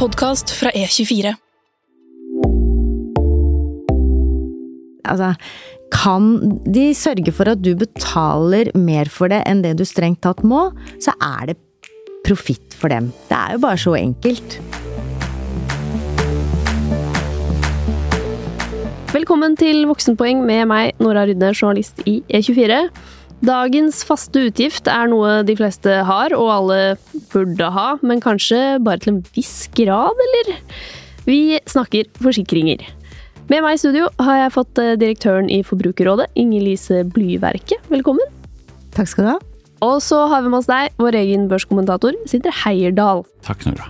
podkast fra E24. Altså, kan de sørge for at du betaler mer for det enn det du strengt tatt må, så er det profitt for dem. Det er jo bare så enkelt. Velkommen til Voksenpoeng med meg, Nora Rydne, journalist i E24. Dagens faste utgift er noe de fleste har, og alle burde ha, men kanskje bare til en viss grad, eller? Vi snakker forsikringer. Med meg i studio har jeg fått eh, direktøren i Forbrukerrådet, Inger-Lise Blyverket. Velkommen. Takk skal du ha. Og så har vi med oss deg, vår egen børskommentator, Sindre Heierdal. Takk, Nora.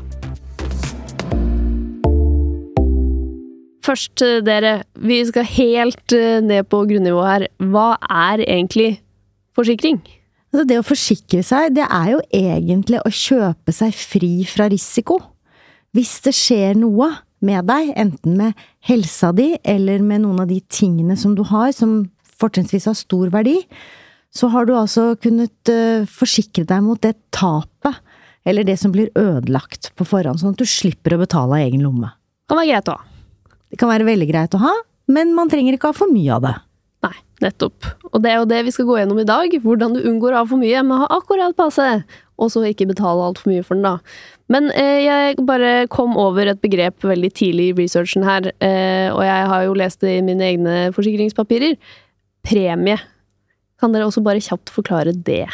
Først, eh, dere. Vi skal helt eh, ned på grunnivå her. Hva er egentlig forsikring? Altså det å forsikre seg, det er jo egentlig å kjøpe seg fri fra risiko. Hvis det skjer noe med deg, enten med helsa di eller med noen av de tingene som du har, som fortrinnsvis har stor verdi, så har du altså kunnet uh, forsikre deg mot det tapet, eller det som blir ødelagt på forhånd, sånn at du slipper å betale av egen lomme. Det Kan være greit å ha. Det kan være veldig greit å ha, men man trenger ikke ha for mye av det. Nettopp. Og det er jo det vi skal gå gjennom i dag. Hvordan du unngår å ha for mye, men ha akkurat passe. Og så ikke betale altfor mye for den, da. Men eh, jeg bare kom over et begrep veldig tidlig i researchen her, eh, og jeg har jo lest det i mine egne forsikringspapirer. Premie. Kan dere også bare kjapt forklare det?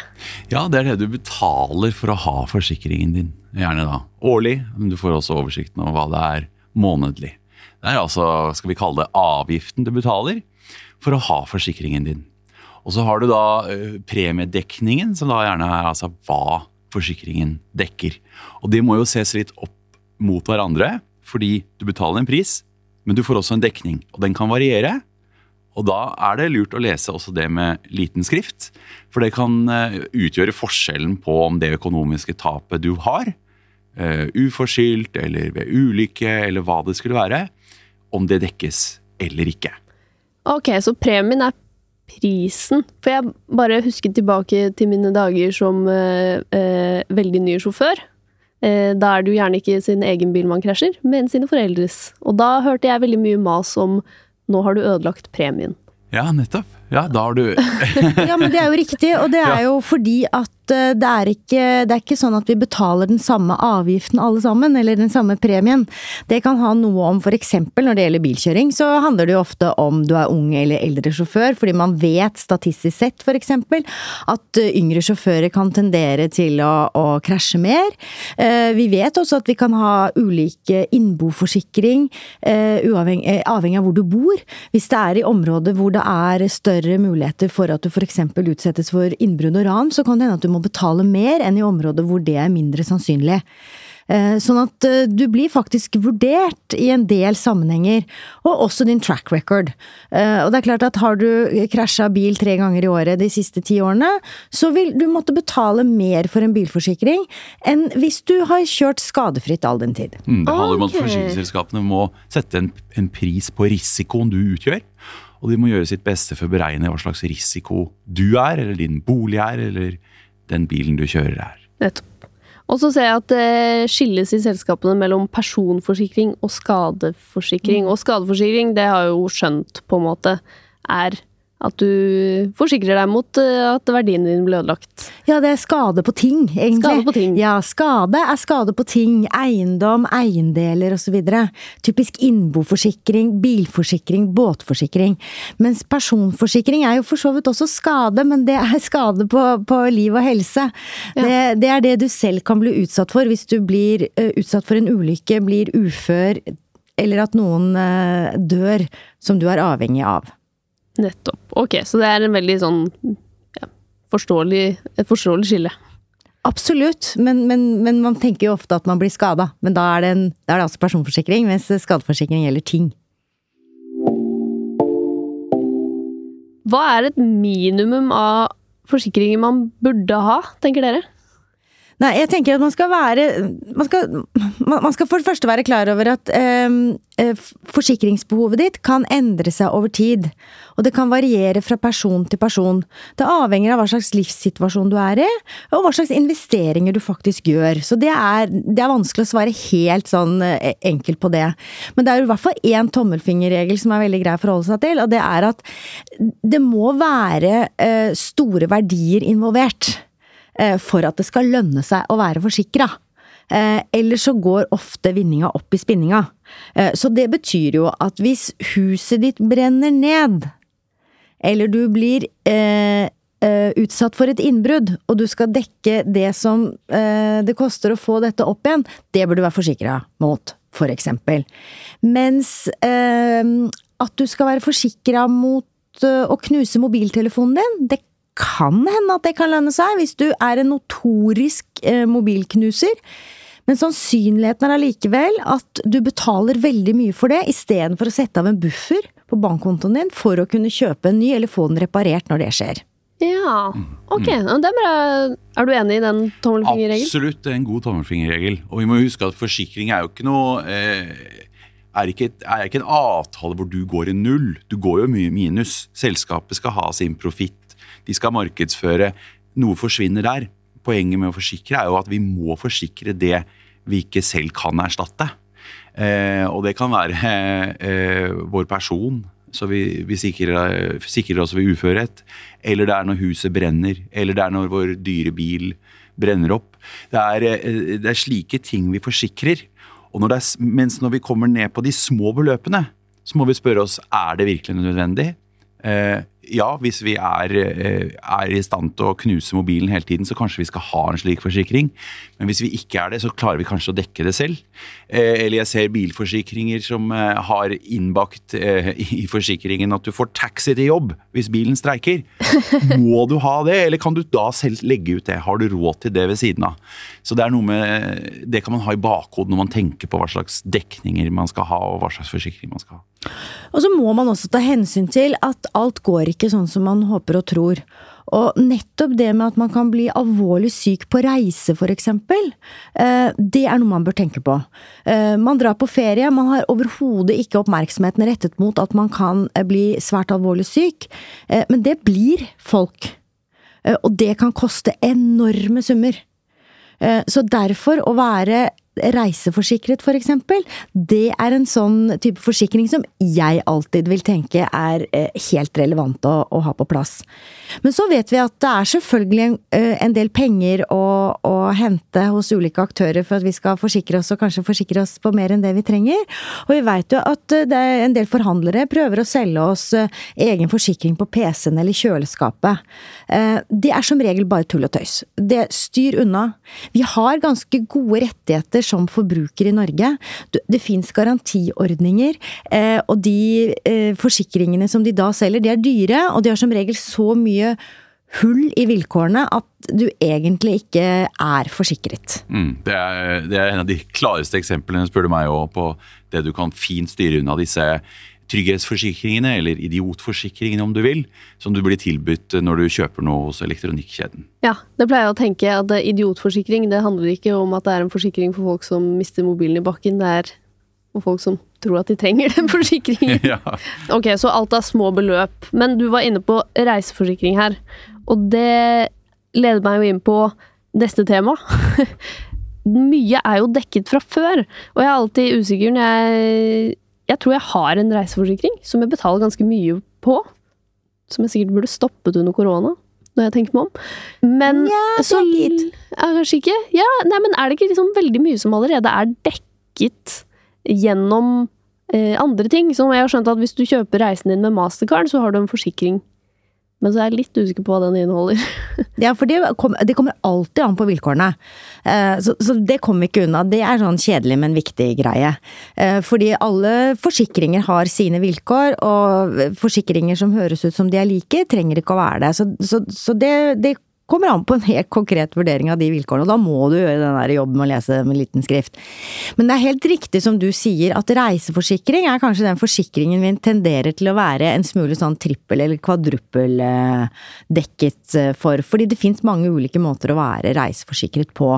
Ja, det er det du betaler for å ha forsikringen din. Gjerne da årlig, men du får også oversikten over hva det er månedlig. Det er altså, skal vi kalle det avgiften du betaler for å ha forsikringen din. Og så har du da uh, premiedekningen, som da gjerne er altså hva forsikringen dekker. Og det må jo ses litt opp mot hverandre, fordi du betaler en pris, men du får også en dekning. Og den kan variere. Og da er det lurt å lese også det med liten skrift, for det kan uh, utgjøre forskjellen på om det økonomiske tapet du har, uh, uforskyldt eller ved ulykke eller hva det skulle være, om det dekkes eller ikke. Ok, så premien er prisen. For jeg bare husket tilbake til mine dager som eh, eh, veldig ny sjåfør. Eh, da er det jo gjerne ikke sin egen bil man krasjer, men sine foreldres. Og da hørte jeg veldig mye mas om 'nå har du ødelagt premien'. Ja, nettopp. Ja, da har du Ja, men det er jo riktig, og det er jo fordi at eh, det er, ikke, det er ikke sånn at vi betaler den samme avgiften alle sammen, eller den samme premien. Det kan ha noe om eksempel når det gjelder bilkjøring, så handler det jo ofte om du er ung eller eldre sjåfør, fordi man vet statistisk sett eksempel at eh, yngre sjåfører kan tendere til å, å krasje mer. Eh, vi vet også at vi kan ha ulike innboforsikring, avhengig av hvor du bor. Hvis det er i områder hvor det er større større muligheter for at du f.eks. utsettes for innbrudd og ran, så kan det hende at du må betale mer enn i områder hvor det er mindre sannsynlig. Eh, sånn at eh, du blir faktisk vurdert i en del sammenhenger, og også din track record. Eh, og det er klart at har du krasja bil tre ganger i året de siste ti årene, så vil du måtte betale mer for en bilforsikring enn hvis du har kjørt skadefritt all den tid. Mm, det handler om at Forsikringsselskapene må sette en, en pris på risikoen du utgjør. Og de må gjøre sitt beste for å beregne hva slags risiko du er, eller din bolig er, eller den bilen du kjører er. Nettopp. Og så ser jeg at det skilles i selskapene mellom personforsikring og skadeforsikring. Og skadeforsikring, det har jeg jo skjønt på en måte, er at du forsikrer deg mot eh, at verdien din blir ødelagt. Ja, det er skade på ting, egentlig. Skade på ting. Ja, skade er skade på ting. Eiendom, eiendeler osv. Typisk innboforsikring, bilforsikring, båtforsikring. Mens personforsikring er jo for så vidt også skade, men det er skade på, på liv og helse. Det, det er det du selv kan bli utsatt for hvis du blir uh, utsatt for en ulykke, blir ufør, eller at noen uh, dør som du er avhengig av. Nettopp. Ok, så det er en veldig sånn ja, forståelig, et forståelig skille. Absolutt, men, men, men man tenker jo ofte at man blir skada. Men da er, det en, da er det altså personforsikring, mens skadeforsikring gjelder ting. Hva er et minimum av forsikringer man burde ha, tenker dere? Nei, jeg tenker at man skal være Man skal, man skal for det første være klar over at eh, forsikringsbehovet ditt kan endre seg over tid. Og det kan variere fra person til person. Det avhenger av hva slags livssituasjon du er i, og hva slags investeringer du faktisk gjør. Så det er, det er vanskelig å svare helt sånn enkelt på det. Men det er jo i hvert fall én tommelfingerregel som er veldig grei å forholde seg til, og det er at det må være eh, store verdier involvert for at det skal lønne seg å være forsikra. Eh, eller så går ofte vinninga opp i spinninga. Eh, så det betyr jo at hvis huset ditt brenner ned, eller du blir eh, eh utsatt for et innbrudd, og du skal dekke det som eh, det koster å få dette opp igjen, det bør du være forsikra mot, for eksempel. Mens eh, at du skal være forsikra mot å knuse mobiltelefonen din, det kan hende at det kan lønne seg hvis du er en notorisk mobilknuser. Men sannsynligheten er allikevel at du betaler veldig mye for det, istedenfor å sette av en buffer på bankkontoen din for å kunne kjøpe en ny eller få den reparert når det skjer. Ja, ok. Mm. Det er, er du enig i den tommelfingerregelen? Absolutt, det er en god tommelfingerregel. Og vi må huske at forsikring er jo ikke noe eh, er ikke, er ikke en avtale hvor du går i null. Du går jo mye minus. Selskapet skal ha sin profitt. De skal markedsføre. Noe forsvinner der poenget med å forsikre er jo at vi må forsikre det vi ikke selv kan erstatte. Eh, og det kan være eh, vår person, så vi, vi sikrer, sikrer, oss ved uførhet. Eller det er når huset brenner. Eller det er når vår dyre bil brenner opp. Det er, eh, det er slike ting vi forsikrer. Når er, mens når vi kommer ned på de små beløpene, så må vi spørre oss er det virkelig nødvendig. Eh, ja, hvis vi er, eh, er, i stand til å knuse mobilen hele tiden, så kanskje vi skal ha en slik forsikring. Men hvis vi ikke er det, så klarer vi kanskje å dekke det selv. Eh, eller jeg ser bilforsikringer som eh, har innbakt i forsikringen at du får taxi til jobb hvis bilen streiker. Må du ha det, eller kan du da selv legge ut det? Har du råd til det ved siden av? Så det er noe med Det kan man ha i bakhodet når man tenker på hva slags dekninger man skal ha, og hva slags forsikring man skal ha. Og så må man også ta hensyn til at alt går ikke sånn som man håper og tror. Og nettopp det med at man kan bli alvorlig syk på reise, for eksempel, eh, det er noe man bør tenke på. Eh, man drar på ferie, man har overhodet ikke oppmerksomheten rettet mot at man kan eh, bli svært alvorlig syk, men det blir folk. Og det kan koste enorme summer. Så derfor å være reiseforsikret, for eksempel, det er en sånn type forsikring som jeg alltid vil tenke er eh, helt relevant å, å ha på plass. Men så vet vi at det er selvfølgelig en, eh, en del penger å, å, hente hos ulike aktører for at vi skal forsikre oss, og kanskje forsikre oss på mer enn det vi trenger. Og vi veit jo at eh, det er en del forhandlere prøver å selge oss egen forsikring på PC-en eller kjøleskapet. Det er som regel bare tull og tøys. Det styr unna. Vi har ganske gode rettigheter som forbruker i Norge. Det fins garantiordninger, eh, og de eh, forsikringene som de da selger, de er dyre, og de har som regel så mye hull i vilkårene at du egentlig ikke er forsikret. Mm, det, er, det, er, en av de klareste eksemplene spør du meg, på det du kan fint styre unna disse trygghetsforsikringene, eller idiotforsikringene om du vil, som du blir tilbudt når du kjøper noe hos elektronikkjeden. Ja, det pleier jeg å tenke at idiotforsikring det handler ikke om at det er en forsikring for folk som mister mobilen i bakken, det er for folk som tror at de trenger den forsikringen. ja. Ok, så alt er små beløp. Men du var inne på reiseforsikring her, og det leder meg jo inn på neste tema. Mye er jo dekket fra før, og jeg er alltid usikker når jeg jeg tror jeg har en reiseforsikring som jeg betaler ganske mye på. Som jeg sikkert burde stoppet under korona, når jeg tenker meg om. Men ja, så ja, Kanskje ikke? Ja, nei, men er det ikke liksom veldig mye som allerede er dekket gjennom eh, andre ting? Som jeg har skjønt at hvis du kjøper reisen din med mastercard, så har du en forsikring men så er jeg litt usikker på hva den inneholder. ja, for det, kom, det, kommer alltid an på vilkårene. Eh, så, så, det kommer ikke unna. Det er sånn kjedelig, men viktig greie. Eh, fordi alle forsikringer har sine vilkår, og forsikringer som høres ut som de er like, trenger ikke å være det. Så, så, så det, det, kommer an på en helt konkret vurdering av de vilkårene, og da må du gjøre den der jobben med å lese med liten skrift. Men det er helt riktig som du sier, at reiseforsikring er kanskje den forsikringen vi tenderer til å være en smule sånn trippel- eller kvadruppeldekket eh, for, fordi det fins mange ulike måter å være reiseforsikret på.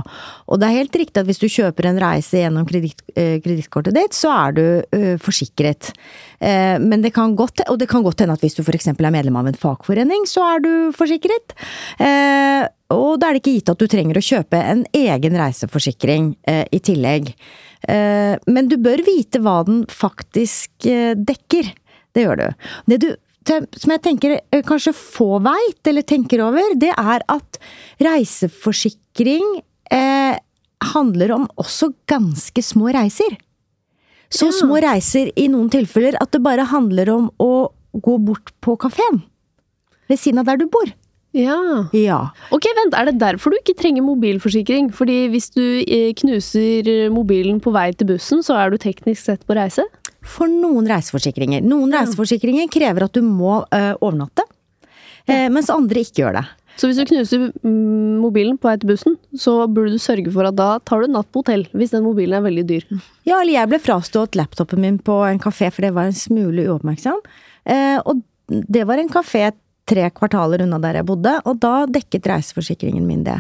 Og det er helt riktig at hvis du kjøper en reise gjennom eh, kredittkortet ditt, så er du uh, forsikret. Men det kan godt, og det kan godt hende at hvis du f.eks. er medlem av en fagforening, så er du forsikret. Eh, og da er det ikke gitt at du trenger å kjøpe en egen reiseforsikring eh, i tillegg. Eh, men du bør vite hva den faktisk dekker. Det gjør du. Det du som jeg tenker kanskje få veit, eller tenker over, det er at reiseforsikring eh, handler om også ganske små reiser. Så ja. små reiser i noen tilfeller at det bare handler om å gå bort på kafeen ved siden av der du bor. Ja. ja. Ok, vent, Er det derfor du ikke trenger mobilforsikring? Fordi hvis du eh, knuser mobilen på vei til bussen, så er du teknisk sett på reise? For noen reiseforsikringer. Noen ja. reiseforsikringer krever at du må ø, overnatte, ja. eh, mens andre ikke gjør det. Så hvis du knuser mm, mobilen på vei til bussen, så burde du sørge for at da tar du natt på hotell, hvis den mobilen er veldig dyr. Ja, eller jeg ble frastått laptopen min på en kafé, for det var en smule uoppmerksom. Eh, og det var en kafé tre kvartaler unna der jeg bodde, og da dekket reiseforsikringen min det.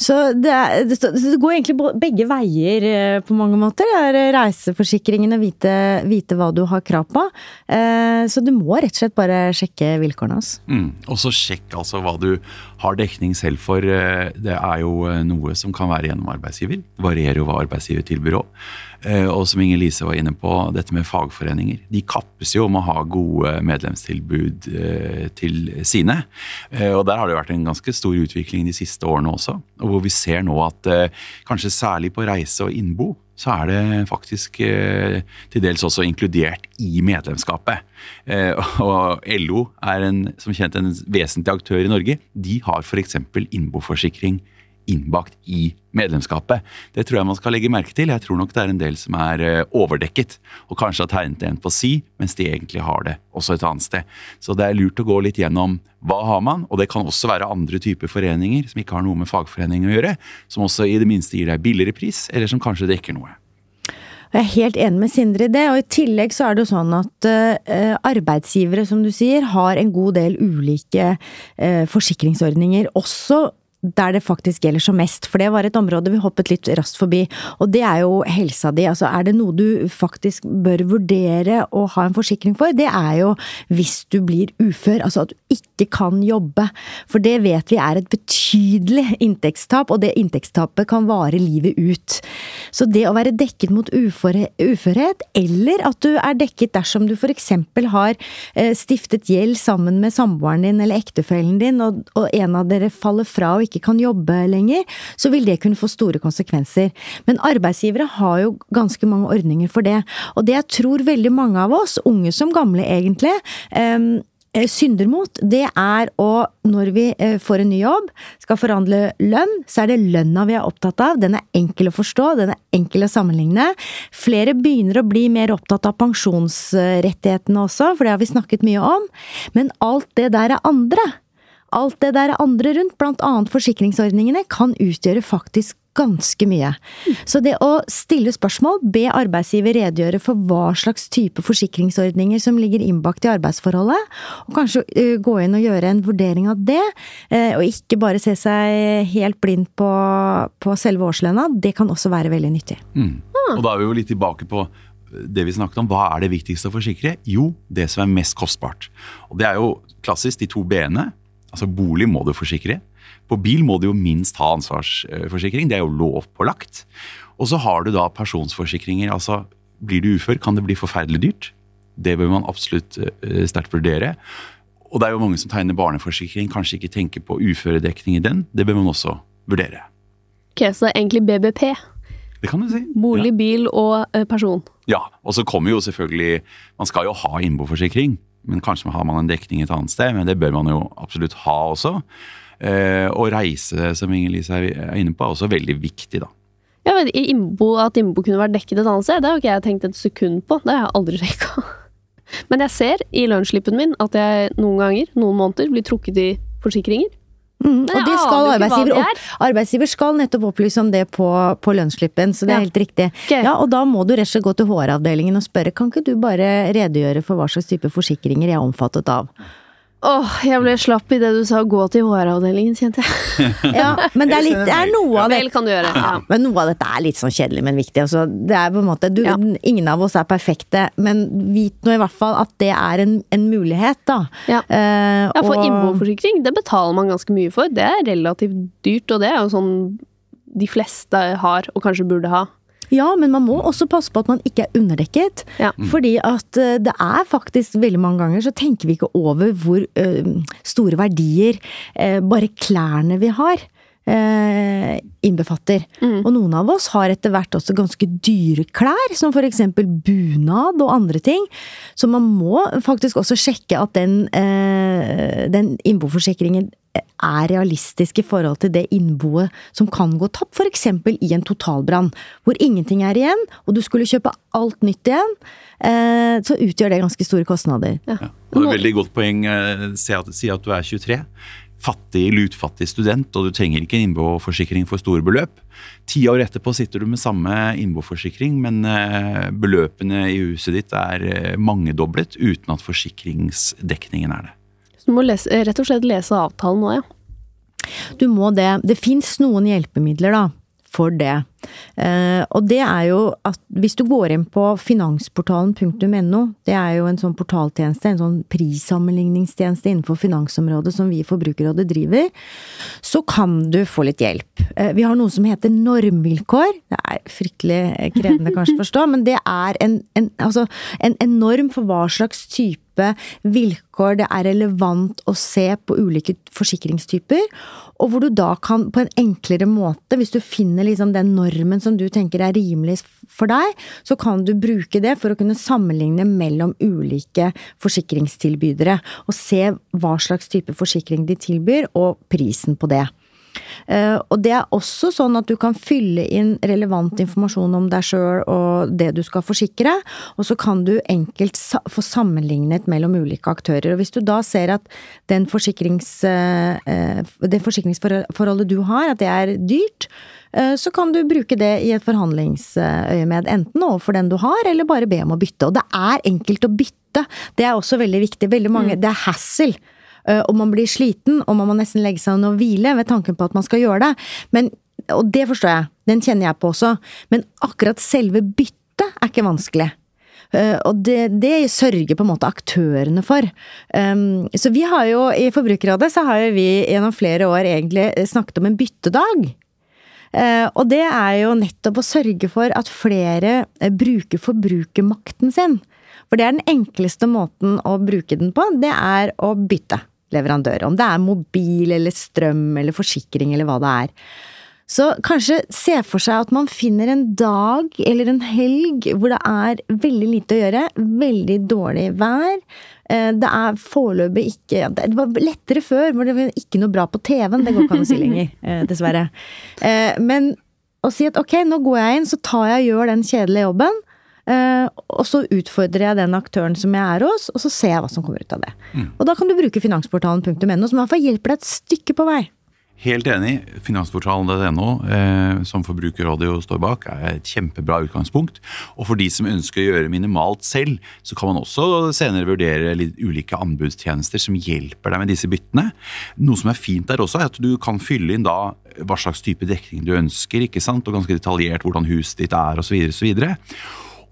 Så det, er, det går egentlig begge veier eh, på mange måter. Det er reiseforsikringen og vite, vite, hva du har krav på. Eh, så du må rett og slett bare sjekke vilkårene hans. Mm. Og så sjekk altså hva du har dekning selv for. Eh, det er jo noe som kan være gjennom arbeidsgiver. Det varierer jo hva arbeidsgiver tilbyr òg. Eh, og som Inger Lise var inne på, dette med fagforeninger. De kappes jo om å ha gode medlemstilbud eh, til sine. Eh, og der har det vært en ganske stor utvikling de siste årene også. Og hvor vi ser nå at kanskje særlig på reise og innbo så er det faktisk til dels også inkludert i medlemskapet. og LO er en, som kjent en vesentlig aktør i Norge. De har f.eks. innboforsikring innbakt i medlemskapet. Det tror jeg man skal legge merke til. Jeg tror nok det er en del som er eh, overdekket, og kanskje har tegnet en på si, mens de egentlig har det også et annet sted. Så det er lurt å gå litt gjennom hva har man, og det kan også være andre typer foreninger som ikke har noe med fagforening å gjøre, som også i det minste gir deg billigere pris, eller som kanskje dekker noe. Jeg er helt enig med Sindre i det, og i tillegg så er det jo sånn at uh, arbeidsgivere, som du sier, har en god del ulike uh, forsikringsordninger. Også der det faktisk gjelder som mest, for det var et område vi hoppet litt raskt forbi. Og det er jo helsa di. Altså er det noe du faktisk bør vurdere å ha en forsikring for, det er jo hvis du blir ufør, altså at du ikke kan jobbe. For det vet vi er et betydelig inntektstap, og det inntektstapet kan vare livet ut. Så det å være dekket mot uførhet, eller at du er dekket dersom du eksempel har eh, stiftet gjeld sammen med samboeren din eller ektefellen din, og, og en av dere faller fra og ikke ikke kan jobbe lenger, så vil det kunne få store konsekvenser. Men arbeidsgivere har jo ganske mange ordninger for det. Og det jeg tror veldig mange av oss, unge som gamle egentlig, um, synder mot, det er å, når vi eh, får en ny jobb, skal forhandle lønn, så er det lønna vi er opptatt av. Den er enkel å forstå, den er enkel å sammenligne. Flere begynner å bli mer opptatt av pensjonsrettighetene også, for det har vi snakket mye om. Men alt det der er andre. Alt det der andre rundt, blant annet forsikringsordningene, kan utgjøre faktisk ganske mye. Så det å stille spørsmål, be arbeidsgiver redegjøre for hva slags type forsikringsordninger som ligger innbakt i arbeidsforholdet, og kanskje uh, gå inn og gjøre en vurdering av det, uh, og ikke bare se seg helt blind på, på selve årslønna, det kan også være veldig nyttig. Mm. Og da er vi jo litt tilbake på det vi snakket om, hva er det viktigste å forsikre? Jo, det som er mest kostbart. Og det er jo klassisk de to b-ene. Altså Bolig må du forsikre. På bil må du jo minst ha ansvarsforsikring. Det er jo lovpålagt. Og så har du da pensjonsforsikringer. altså Blir du ufør, kan det bli forferdelig dyrt. Det bør man absolutt uh, sterkt vurdere. Og det er jo mange som tegner barneforsikring, kanskje ikke tenker på uføredekning i den. Det bør man også vurdere. Ok, Så egentlig BBP? Det kan du si. Bolig, ja. bil og uh, person? Ja. Og så kommer jo selvfølgelig Man skal jo ha innboforsikring men kanskje har man en dekning et annet sted. Men det bør man jo absolutt ha også. Eh, og reise, som Inger-Lise er inne på, er også veldig viktig, da. Ja, men Imbo, At Imbo kunne vært dekket et annet sted, det har ikke jeg tenkt et sekund på. Det har jeg aldri sjekka. Men jeg ser i lønnsslippen min at jeg noen ganger, noen måneder, blir trukket i forsikringer. Mm, og det skal arbeidsgiver opp, Arbeidsgiver skal nettopp opplyse om det på, på lønnsslippen, så det er Ja. helt riktig. Okay. Ja, og da må du rett og slett gå til HR-avdelingen og spørre kan ikke du bare redegjøre for hva slags type forsikringer jeg er omfattet av. Åh, jeg ble slapp i det du sa gå til HR-avdelingen, kjente jeg. Ja, men det er, litt, det er noe av det. Vel kan du gjøre. Ja. Men noe av dette er litt sånn kjedelig, men viktig. Altså, det er på en måte, du, Ja. Ingen av oss er perfekte, men vit nå i hvert fall at det er en, en mulighet, da. Ja. uh, Ja, for og- innboforsikring, det betaler man ganske mye for. Det er relativt dyrt, og det er jo sånn de fleste har, og kanskje burde ha. Ja, men man må også passe på at man ikke er underdekket. Ja. Fordi at eh, det er faktisk veldig mange ganger så tenker vi ikke over hvor ø, store verdier ø, bare klærne vi har. eh, innbefatter. Og noen av oss har etter hvert også ganske dyre klær, som for eksempel bunad og andre ting. Så man må faktisk også sjekke at den, eh, den innboforsikringen er realistisk i forhold til det innboet som kan gå tapt, f.eks. i en totalbrann, hvor ingenting er igjen, og du skulle kjøpe alt nytt igjen, eh, så utgjør det ganske store kostnader. Ja. Ja. Og det er et veldig godt poeng. å Si at, si at du er 23. Fattig, lutfattig student, og du trenger ikke en innboforsikring for store beløp. Ti år etterpå sitter du med samme innboforsikring, men eh, beløpene i huset ditt er eh, mangedoblet uten at forsikringsdekningen er det. Du må lese, rett og slett lese avtalen nå, ja. Du må det. Det fins noen hjelpemidler, da, for det. Eh, og det er jo at hvis du går inn på finansportalen.no, det er jo en sånn portaltjeneste, en sånn prissammenligningstjeneste innenfor finansområdet som vi i Forbrukerrådet driver, så kan du få litt hjelp. Eh, vi har noe som heter normvilkår. Det er fryktelig krevende kanskje å forstå, men det er en, en, altså, en, norm for hva slags type vilkår det er relevant å se på ulike forsikringstyper, og hvor du da kan på en enklere måte, hvis du finner liksom den normen som du tenker er rimelig for deg, så kan du bruke det for å kunne sammenligne mellom ulike forsikringstilbydere, og se hva slags type forsikring de tilbyr, og prisen på det. Eh, og det er også sånn at du kan fylle inn relevant informasjon om deg sjøl og det du skal forsikre, og så kan du enkelt få sammenlignet mellom ulike aktører. Og hvis du da ser at den forsikrings, eh, det forsikringsforholdet du har, at det er dyrt, eh, så kan du bruke det i et forhandlingsøyemed, enten overfor den du har, eller bare be om å bytte. Og det er enkelt å bytte. Det er også veldig viktig. Veldig mange, Det er hassle. Uh, og man blir sliten, og man må nesten legge seg ned og hvile ved tanken på at man skal gjøre det. Men, og det forstår jeg, den kjenner jeg på også, men akkurat selve byttet er ikke vanskelig. Uh, og det, det sørger på en måte aktørene for. Um, så vi har jo, i Forbrukerrådet så har jo vi gjennom flere år egentlig snakket om en byttedag. Uh, og det er jo nettopp å sørge for at flere bruker forbrukermakten sin. For det er den enkleste måten å bruke den på, det er å bytte leverandør. Om det er mobil eller strøm eller forsikring eller hva det er. Så kanskje se for seg at man finner en dag eller en helg hvor det er veldig lite å gjøre, veldig dårlig vær. Det er foreløpig ikke Det var lettere før, hvor det var ikke noe bra på TV-en. Det går ikke an å si lenger, dessverre. Men å si at ok, nå går jeg inn, så tar jeg og gjør den kjedelige jobben. Uh, og så utfordrer jeg den aktøren som jeg er hos, og så ser jeg hva som kommer ut av det. Mm. Og da kan du bruke finansportalen.no, som i hvert fall hjelper deg et stykke på vei. Helt enig. Finansportalen.no, eh, som Forbrukerrådet står bak, er et kjempebra utgangspunkt. Og for de som ønsker å gjøre minimalt selv, så kan man også senere vurdere litt ulike anbudstjenester som hjelper deg med disse byttene. Noe som er fint der også, er at du kan fylle inn da hva slags type dekning du ønsker, ikke sant? og ganske detaljert hvordan huset ditt er osv.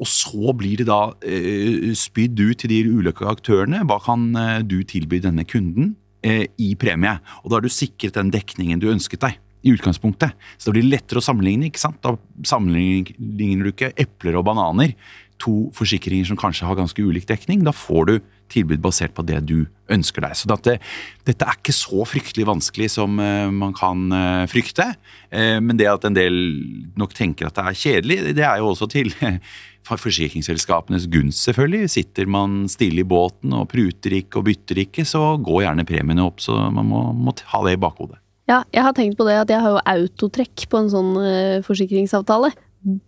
Og så blir det da eh, spydd ut til de ulike aktørene. Hva kan eh, du tilby denne kunden eh, i premie? Og da har du sikret den dekningen du ønsket deg. i utgangspunktet. Så det blir lettere å sammenligne. ikke sant? Da sammenligner du ikke epler og bananer. To forsikringer som kanskje har ganske ulik dekning. Da får du tilbud basert på det du ønsker deg. Så dette, dette er ikke så fryktelig vanskelig som man kan frykte. Men det at en del nok tenker at det er kjedelig, det er jo også til forsikringsselskapenes gunst, selvfølgelig. Sitter man stille i båten og pruter ikke og bytter ikke, så går gjerne premiene opp. Så man må, må ha det i bakhodet. Ja, jeg har tenkt på det at jeg har jo autotrekk på en sånn uh, forsikringsavtale.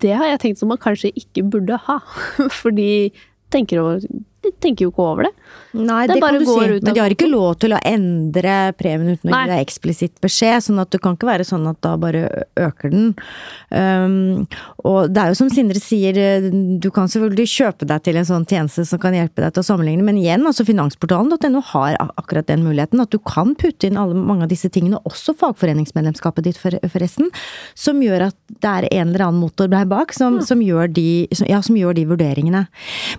Det har jeg tenkt som man kanskje ikke burde ha. Fordi tenker over de tenker jo ikke over det. Nei, Det det, kan du si. ut Men de har ikke lov til å endre premien uten å gi deg eksplisitt beskjed, sånn at det kan ikke være sånn at da bare øker den. Um, og det er jo som Sindre sier, du kan selvfølgelig kjøpe deg til en sånn tjeneste som kan hjelpe deg til å sammenligne, men igjen, altså finansportalen.no har akkurat den muligheten, at du kan putte inn alle, mange av disse tingene, også fagforeningsmedlemskapet ditt for, forresten, som gjør at det er en eller annen motor der bak som, som, gjør de, som, ja, som gjør de vurderingene.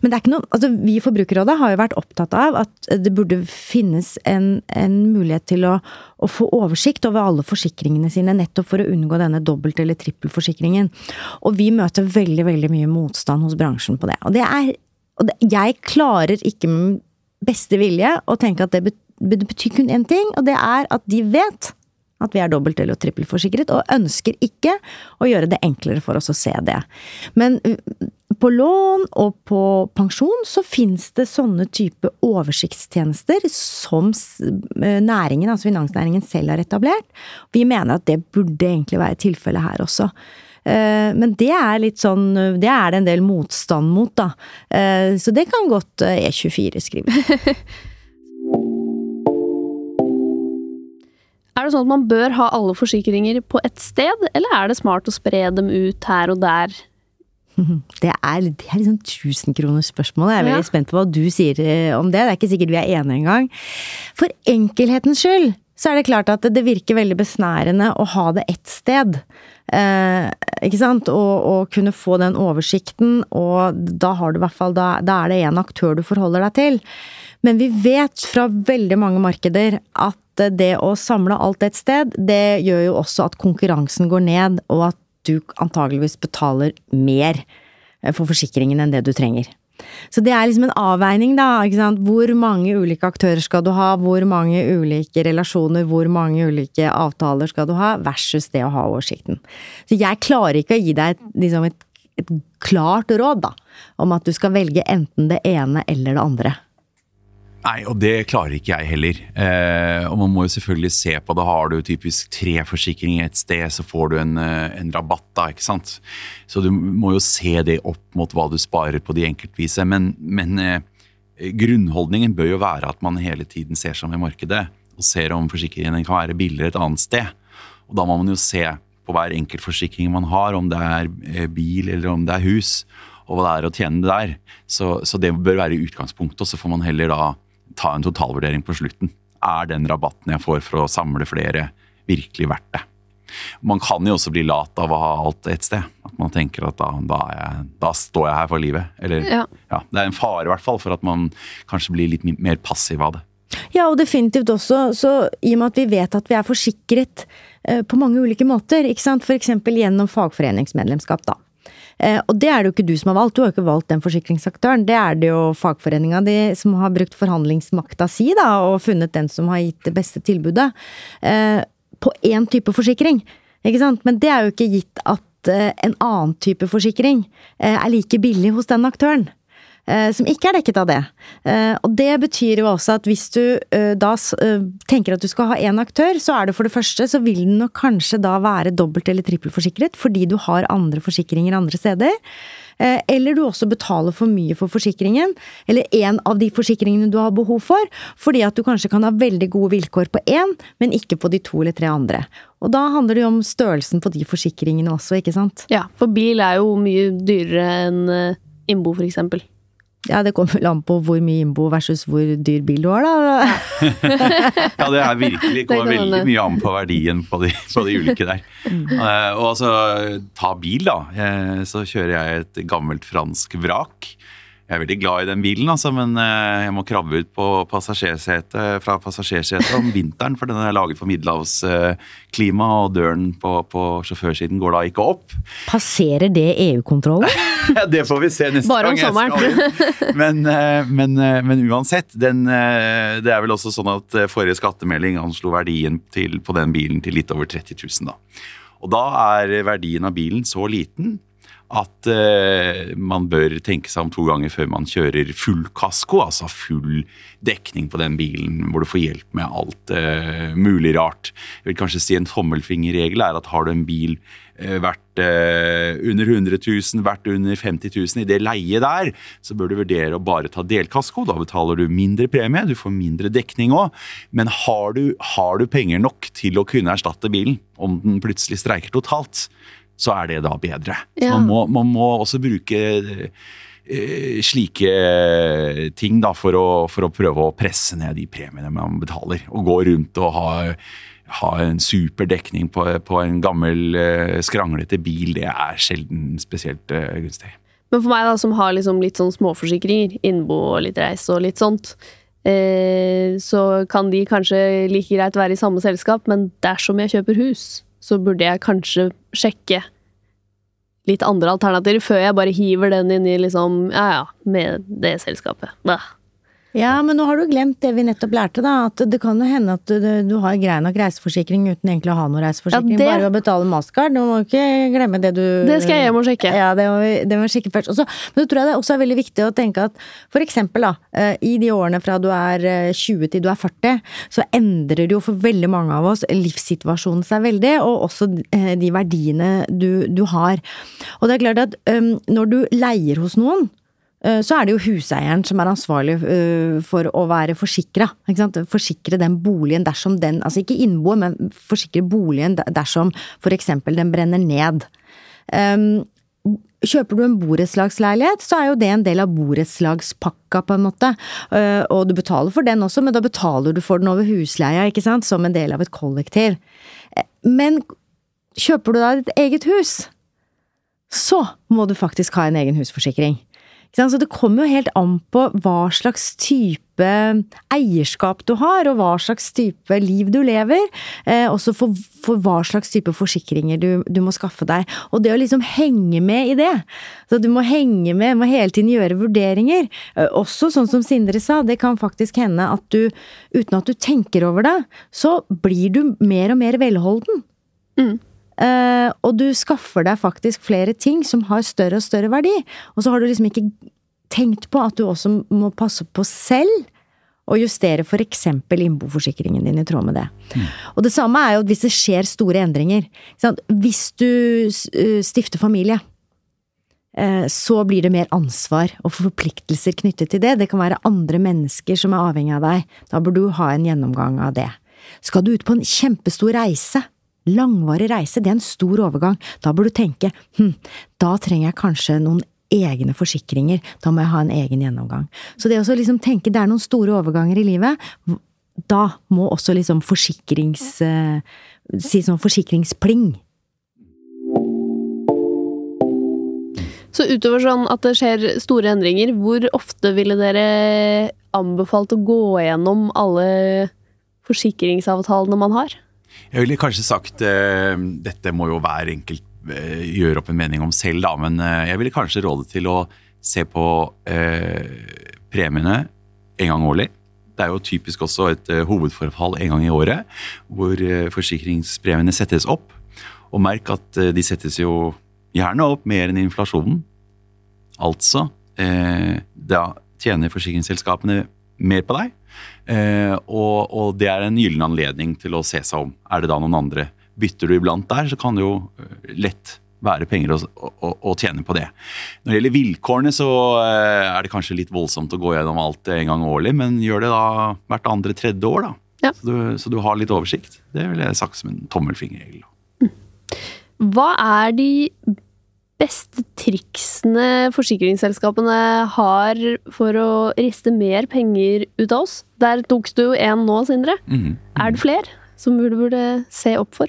Men det er ikke noe, altså vi i Forbrukerrådet har jo vært opptatt av at det burde finnes en, en mulighet til å, å få oversikt over alle forsikringene sine, nettopp for å unngå denne dobbelt- eller trippelforsikringen. Og vi møter veldig, veldig mye motstand hos bransjen på det. Og det er og det, Jeg klarer ikke med beste vilje å tenke at det bet- det betyr kun én ting, og det er at de vet at vi er dobbelt- eller trippelforsikret, og ønsker ikke å gjøre det enklere for oss å se det. Men på lån og på pensjon så finnes det sånne type oversiktstjenester som uh, næringen, altså finansnæringen selv har etablert. Vi mener at det burde egentlig være tilfellet her også. Eh, Men det er litt sånn Det er det en del motstand mot, da. Eh, Så det kan godt eh, E24 skrive. Er det sånn at man bør ha alle forsikringer på ett sted, eller er det smart å spre dem ut her og der? Det er, det er liksom tusenkronersspørsmålet. Jeg er veldig Ja. spent på hva du sier eh, om det. Det er ikke sikkert vi er enige engang. For enkelhetens skyld så er det klart at det virker veldig besnærende å ha det ett sted. Eh, ikke sant? Og, og kunne få den oversikten, og da har du i hvert fall Da, da er det én aktør du forholder deg til. Men vi vet fra veldig mange markeder at det å samle alt et sted, det gjør jo også at konkurransen går ned, og at du antageligvis betaler mer eh, for forsikringen enn det du trenger. Så det er liksom en avveining, da. ikke sant? Hvor mange ulike aktører skal du ha? Hvor mange ulike relasjoner, hvor mange ulike avtaler skal du ha? Versus det å ha oversikten. Så jeg klarer ikke å gi deg et, liksom et, et klart råd, da. Om at du skal velge enten det ene eller det andre. Nei, og det klarer ikke jeg heller. Eh, og man må jo selvfølgelig se på det. Har du typisk tre forsikringer et sted, så får du en, eh, en rabatt da, ikke sant. Så du må jo se det opp mot hva du sparer på de enkeltvise. Men, men eh, grunnholdningen bør jo være at man hele tiden ser seg om i markedet og ser om forsikringen kan være billigere et annet sted. Og da må man jo se på hver enkelt forsikring man har, om det er eh, bil eller om det er hus, og hva det er å tjene det der. Så, så det bør være utgangspunktet, og så får man heller da ta en totalvurdering på slutten. Er den rabatten jeg får for å samle flere, virkelig verdt det? Man kan jo også bli lat av å ha alt et sted. At man tenker at da, da, er jeg, da står jeg her for livet. Eller, Ja. ja, det er en fare i hvert fall for at man kanskje blir litt mer passiv av det. Ja, og definitivt også, så i og med at vi vet at vi er forsikret eh, på mange ulike måter, ikke sant, eksempel gjennom fagforeningsmedlemskap, da. Eh, og det er det jo ikke du som har valgt, du har jo ikke valgt den forsikringsaktøren. Det er det jo fagforeninga di som har brukt forhandlingsmakta si, da, og funnet den som har gitt det beste tilbudet. Eh, på én type forsikring, ikke sant. Men det er jo ikke gitt at eh, en annen type forsikring er like billig hos den aktøren som ikke er dekket av det. Eh, Og det betyr jo også at hvis du eh, da eh, tenker at du skal ha én aktør, så er det for det første så vil den nok kanskje da være dobbelt- eller trippelforsikret, fordi du har andre forsikringer andre steder. Eh, Eller du også betaler for mye for forsikringen, eller en av de forsikringene du har behov for, fordi at du kanskje kan ha veldig gode vilkår på én, men ikke på de to eller tre andre. Og da handler det jo om størrelsen på de forsikringene også, ikke sant? Ja, for bil er jo mye dyrere enn eh, innbo, for eksempel. Ja, det kommer vel an på hvor mye innbo versus hvor dyr bil du har, da. Ja, det er virkelig kommer veldig mye an på verdien på de, på de ulike der. Uh, og altså, ta bil, da. Uh, så kjører jeg et gammelt fransk vrak. Jeg er veldig glad i den bilen, altså, men eh, jeg må krabbe ut på passasjersetet fra passasjersetet om vinteren, for den er laget for middelhavsklima, og døren på, på sjåførsiden går da ikke opp. Passerer det EU-kontrollen? Det får vi se neste Bare om gang jeg skal sommeren. Men, eh, men, eh, men uansett, den, eh, det er vel også sånn at eh, forrige skattemelding anslo verdien til, på den bilen til litt over 30 000. Da. Og da er verdien av bilen så liten at eh, man bør tenke seg om to ganger før man kjører full kasko, altså full dekning på den bilen, hvor du får hjelp med alt eh, mulig rart. Jeg vil kanskje si En tommelfingerregel er at har du en bil eh, verdt eh, under 100 000, verdt under 50 000, i det leiet der, så bør du vurdere å bare ta delkasko. Da betaler du mindre premie, du får mindre dekning òg. Men har du, har du penger nok til å kunne erstatte bilen om den plutselig streiker totalt, så er det da bedre. Ja. Så man må, man må også bruke eh, slike ting da, for å, for å prøve å presse ned de premiene man betaler. Og gå rundt og ha, ha en super dekning på, på en gammel eh, skranglete bil, det er sjelden spesielt eh, gunstig. Men for meg da, som har liksom litt sånn småforsikringer, innbo og litt reise og litt sånt, eh, så kan de kanskje like greit være i samme selskap, men dersom jeg kjøper hus, så burde jeg kanskje sjekke litt andre alternativer før jeg bare hiver den inn i liksom, ja ja, med det selskapet. Bæh. Ja, men nå har du glemt det vi nettopp lærte, da. At det kan jo hende at du, du har grei nok reiseforsikring uten egentlig å ha noe reiseforsikring. Ja, det- Bare ved å betale mastercard. Du må ikke glemme det du Det skal jeg hjem og sjekke. Ja, det må vi, det må vi sjekke først. Også, men så tror jeg det også er veldig viktig å tenke at for eksempel da, eh, i de årene fra du er eh, 20 til du er 40, så endrer det jo for veldig mange av oss livssituasjonen seg veldig, og også eh, de verdiene du, du har. Og det er klart at um, når du leier hos noen, eh, så er det jo huseieren som er ansvarlig eh, for å være forsikra. Forsikre den boligen dersom den Altså ikke innboet, men forsikre boligen dersom eksempel den brenner ned. Um, Kjøper du en borettslagsleilighet, så er jo det en del av borettslagspakka, på en måte. Eh, Og du betaler for den også, men da betaler du for den over husleia, ikke sant, som en del av et kollektiv. Eh, Men kjøper du da ditt eget hus, så må du faktisk ha en egen husforsikring. Så det kommer jo helt an på hva slags type eierskap du har, og hva slags type liv du lever. Eh, også for, for hva slags type forsikringer du, du må skaffe deg. Og det å liksom henge med i det. Så du må henge med, må hele tiden gjøre vurderinger. Eh, også sånn som Sindre sa, det kan faktisk hende at du, uten at du tenker over det, så blir du mer og mer velholden. Eh, og du skaffer deg faktisk flere ting som har større og større verdi. Og så har du liksom ikke tenkt på at du også må passe på selv. Og justere eksempel innboforsikringen din i tråd med det. Og det samme er jo hvis det skjer store endringer. Hvis du eh, stifter familie, eh, så blir det mer ansvar og forpliktelser knyttet til det. Det kan være andre mennesker som er avhengig av deg. Da bør du ha en gjennomgang av det. Skal du ut på en kjempestor reise, langvarig reise, det er en stor overgang, da bør du tenke hm, da trenger jeg kanskje noen egne forsikringer, da må jeg ha en egen gjennomgang. Så det å liksom tenke det er noen store overganger i livet, da må også liksom forsikrings... eh, si sånn forsikringspling. Så utover sånn at det skjer store endringer, hvor ofte ville dere anbefalt å gå gjennom alle forsikringsavtalene man har? Jeg ville kanskje sagt uh, Dette må jo hver enkelt uh, gjøre opp en mening om selv, da, men uh, jeg ville kanskje råde til å se på premiene en gang årlig. Det er jo typisk også et hovedforfall en gang i året, hvor forsikringspremiene settes opp. Og merk at de settes jo gjerne opp mer enn inflasjonen. Altså, da tjener forsikringsselskapene mer på deg. Eh, og, og det er en gyllen anledning til å se seg om. Er det da noen andre? Bytter du iblant der, så kan det jo eh, lett være penger å, å, å tjene på det. Når det gjelder vilkårene, så eh, er det kanskje litt voldsomt å gå gjennom alt en gang årlig, men gjør det da hvert andre tredje år, da. Ja. Så, du, så du har litt oversikt. Det ville jeg sagt som en tommelfingerregel. Hva er de beste triksene forsikringsselskapene har for å riste mer penger ut av oss? Der tok du jo én nå, Sindre. Mhm. Er det flere som burde, burde se opp for?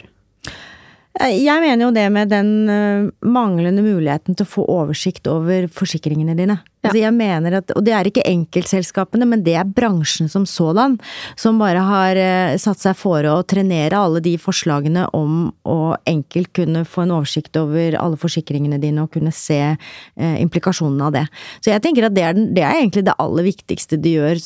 Eh, Jeg mener jo det med den eh, manglende muligheten til å få oversikt over forsikringene dine. Ja. Altså jeg mener at, Og det er ikke enkeltselskapene, men det er bransjen som sådan, som bare har eh, satt seg fore å trenere alle de forslagene om å enkelt kunne få en oversikt over alle forsikringene dine og kunne se eh, implikasjonene av det. Så jeg tenker at det er, det er egentlig det aller viktigste de gjør,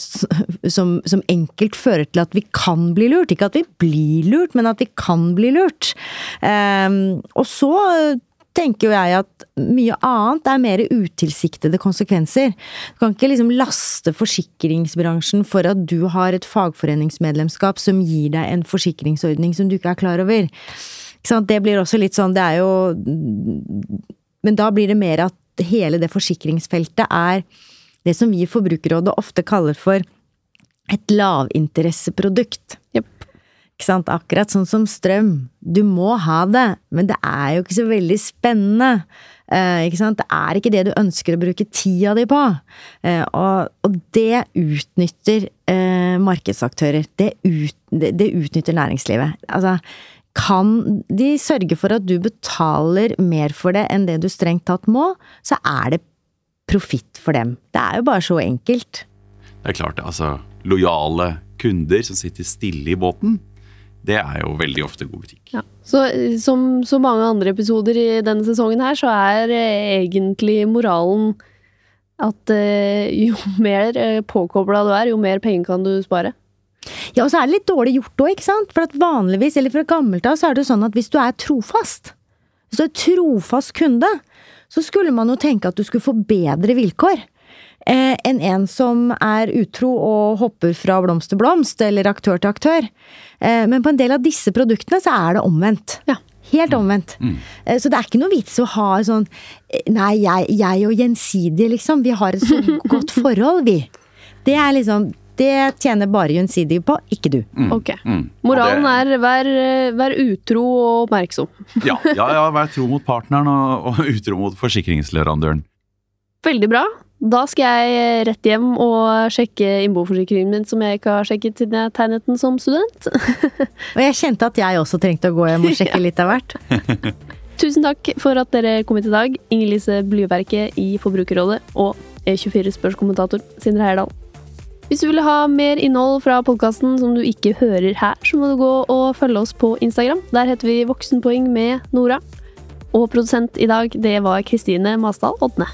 som, som enkelt fører til at vi kan bli lurt. Ikke at vi blir lurt, men at vi kan bli lurt. Um, og så tenker jo jeg at mye annet er mer utilsiktede konsekvenser. Du kan ikke liksom laste forsikringsbransjen for at du har et fagforeningsmedlemskap som gir deg en forsikringsordning som du ikke er klar over. Det blir også litt sånn, det er jo Men da blir det mer at hele det forsikringsfeltet er det som vi i Forbrukerrådet ofte kaller for et lavinteresseprodukt. Jepp. Akkurat sånn som strøm. Du må ha det, men det er jo ikke så veldig spennende. Eh? Det er ikke det du ønsker å bruke tida di på. Eh, og, og, det utnytter eh, markedsaktører. Det, ut, det, det utnytter næringslivet. Altså, kan de sørge for at du betaler mer for det enn det du strengt tatt må, så er det profitt for dem. Det er jo bare så enkelt. Det er klart, altså lojale kunder som sitter stille i båten, det er jo veldig ofte god butikk. Ja. Så som så mange andre episoder i denne sesongen her, så er eh, egentlig moralen at eh, jo mer eh, påkobla du er, jo mer penger kan du spare. Ja, og så er det litt dårlig gjort òg, ikke sant? For at vanligvis, eller fra gammelt av, så er det jo sånn at hvis du er trofast, hvis du er trofast kunde, så skulle man jo tenke at du skulle få bedre vilkår eh, enn en som er utro og hopper fra blomst til blomst, eller aktør til aktør. Eh, men på en del av disse produktene så er det omvendt. Ja. Helt omvendt. Mm. Eh, så det er ikke noe vits å ha sånn eh, Nei, jeg, jeg og Gjensidige, liksom. Vi har et så godt forhold, vi. Det er liksom det tjener bare Gjensidige på, ikke du. Mm. Ok. Mm. Moralen er vær, vær, utro og oppmerksom. ja, ja, ja, vær tro mot partneren og, og utro mot forsikringsleverandøren. Veldig bra. Da skal jeg rett hjem og sjekke innboforsikringen min, som jeg ikke har sjekket siden jeg tegnet den som student. og jeg kjente at jeg også trengte å gå hjem og sjekke litt av hvert. Tusen takk for at dere kom hit i dag, Inger Lise Blyverke i Forbrukerrådet og E24 spørskommentator Sindre Heyerdahl. Hvis du vil ha mer innhold fra podkasten som du ikke hører her, så må du gå og følge oss på Instagram. Der heter vi Voksenpoeng med Nora. Og produsent i dag, det var Kristine Masdal Odne.